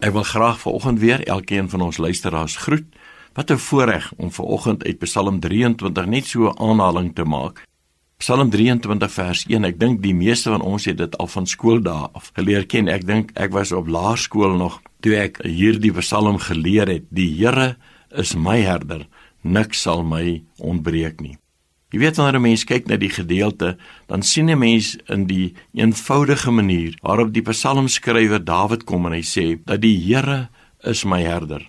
Ek wil graag vanoggend weer elkeen van ons luisteraars groet. Wat 'n voorreg om vanoggend uit Psalm 23 net so 'n aanhaling te maak. Psalm 23 vers 1. Ek dink die meeste van ons het dit al van skooldae af geleer ken. Ek dink ek was op laerskool nog toe ek hierdie Psalm geleer het. Die Here is my herder, niks sal my ontbreek nie. Jy weet wanneer 'n mens kyk na die gedeelte, dan sien 'n mens in die eenvoudige manier waarop die psalmskrywer Dawid kom en hy sê dat die Here is my herder.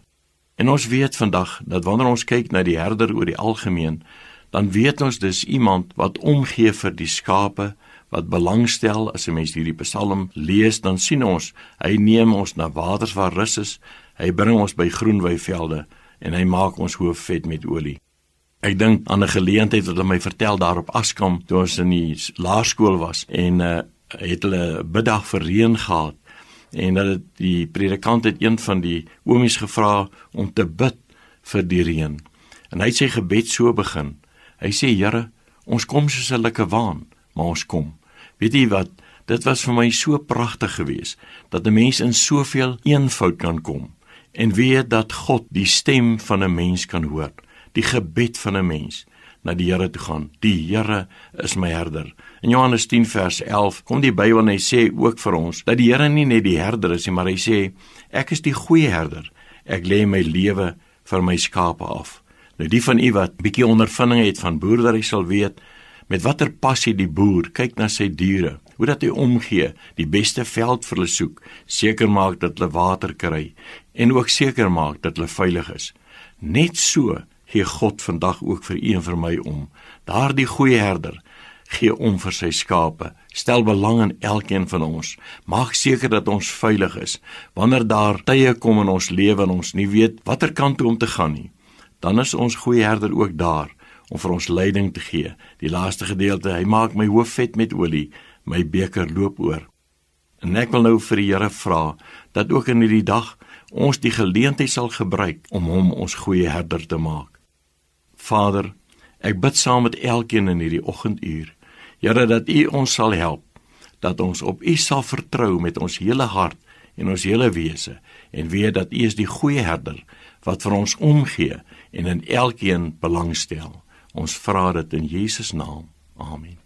En ons weet vandag dat wanneer ons kyk na die herder oor die algemeen, dan weet ons dis iemand wat omgee vir die skape, wat belangstel as 'n mens hierdie psalm lees, dan sien ons hy neem ons na waters waar rus is, hy bring ons by groen weivelde en hy maak ons hoof vet met olie. Ek dink aan 'n geleentheid wat hulle my vertel daar op Askam toe ons in die laerskool was en uh het hulle biddag vir reën gehad en dat die predikant het een van die oomies gevra om te bid vir die reën. En hy het sy gebed so begin. Hy sê Here, ons kom soos 'n lekker waan, maar ons kom. Weet jy wat? Dit was vir my so pragtig geweest dat 'n mens in soveel eenvoud kan kom en weet dat God die stem van 'n mens kan hoor die gebed van 'n mens na die Here toe gaan. Die Here is my herder. In Johannes 10 vers 11 kom die Bybel en hy sê ook vir ons dat die Here nie net die herder is nie, maar hy sê ek is die goeie herder. Ek lê my lewe vir my skape af. Nou die van u wat bietjie ondervinding het van boerdery sal weet met watter passie die boer kyk na sy diere. Hoe dat hy omgee, die beste veld vir hulle soek, seker maak dat hulle water kry en ook seker maak dat hulle veilig is. Net so gee God vandag ook vir u en vir my om. Daardie goeie herder gee om vir sy skape. Stel belang in elkeen van ons. Maak seker dat ons veilig is. Wanneer daar tye kom in ons lewe en ons nie weet watter kant toe om te gaan nie, dan is ons goeie herder ook daar om vir ons leiding te gee. Die laaste gedeelte, hy maak my hoof vet met olie, my beker loop oor. En ek wil nou vir die Here vra dat ook in hierdie dag ons die geleentheid sal gebruik om hom ons goeie herder te maak. Vader, ek bid saam met elkeen in hierdie oggenduur. Here dat U ons sal help dat ons op U sal vertrou met ons hele hart en ons hele wese en weet dat U is die goeie herder wat vir ons omgee en in elkeen belangstel. Ons vra dit in Jesus naam. Amen.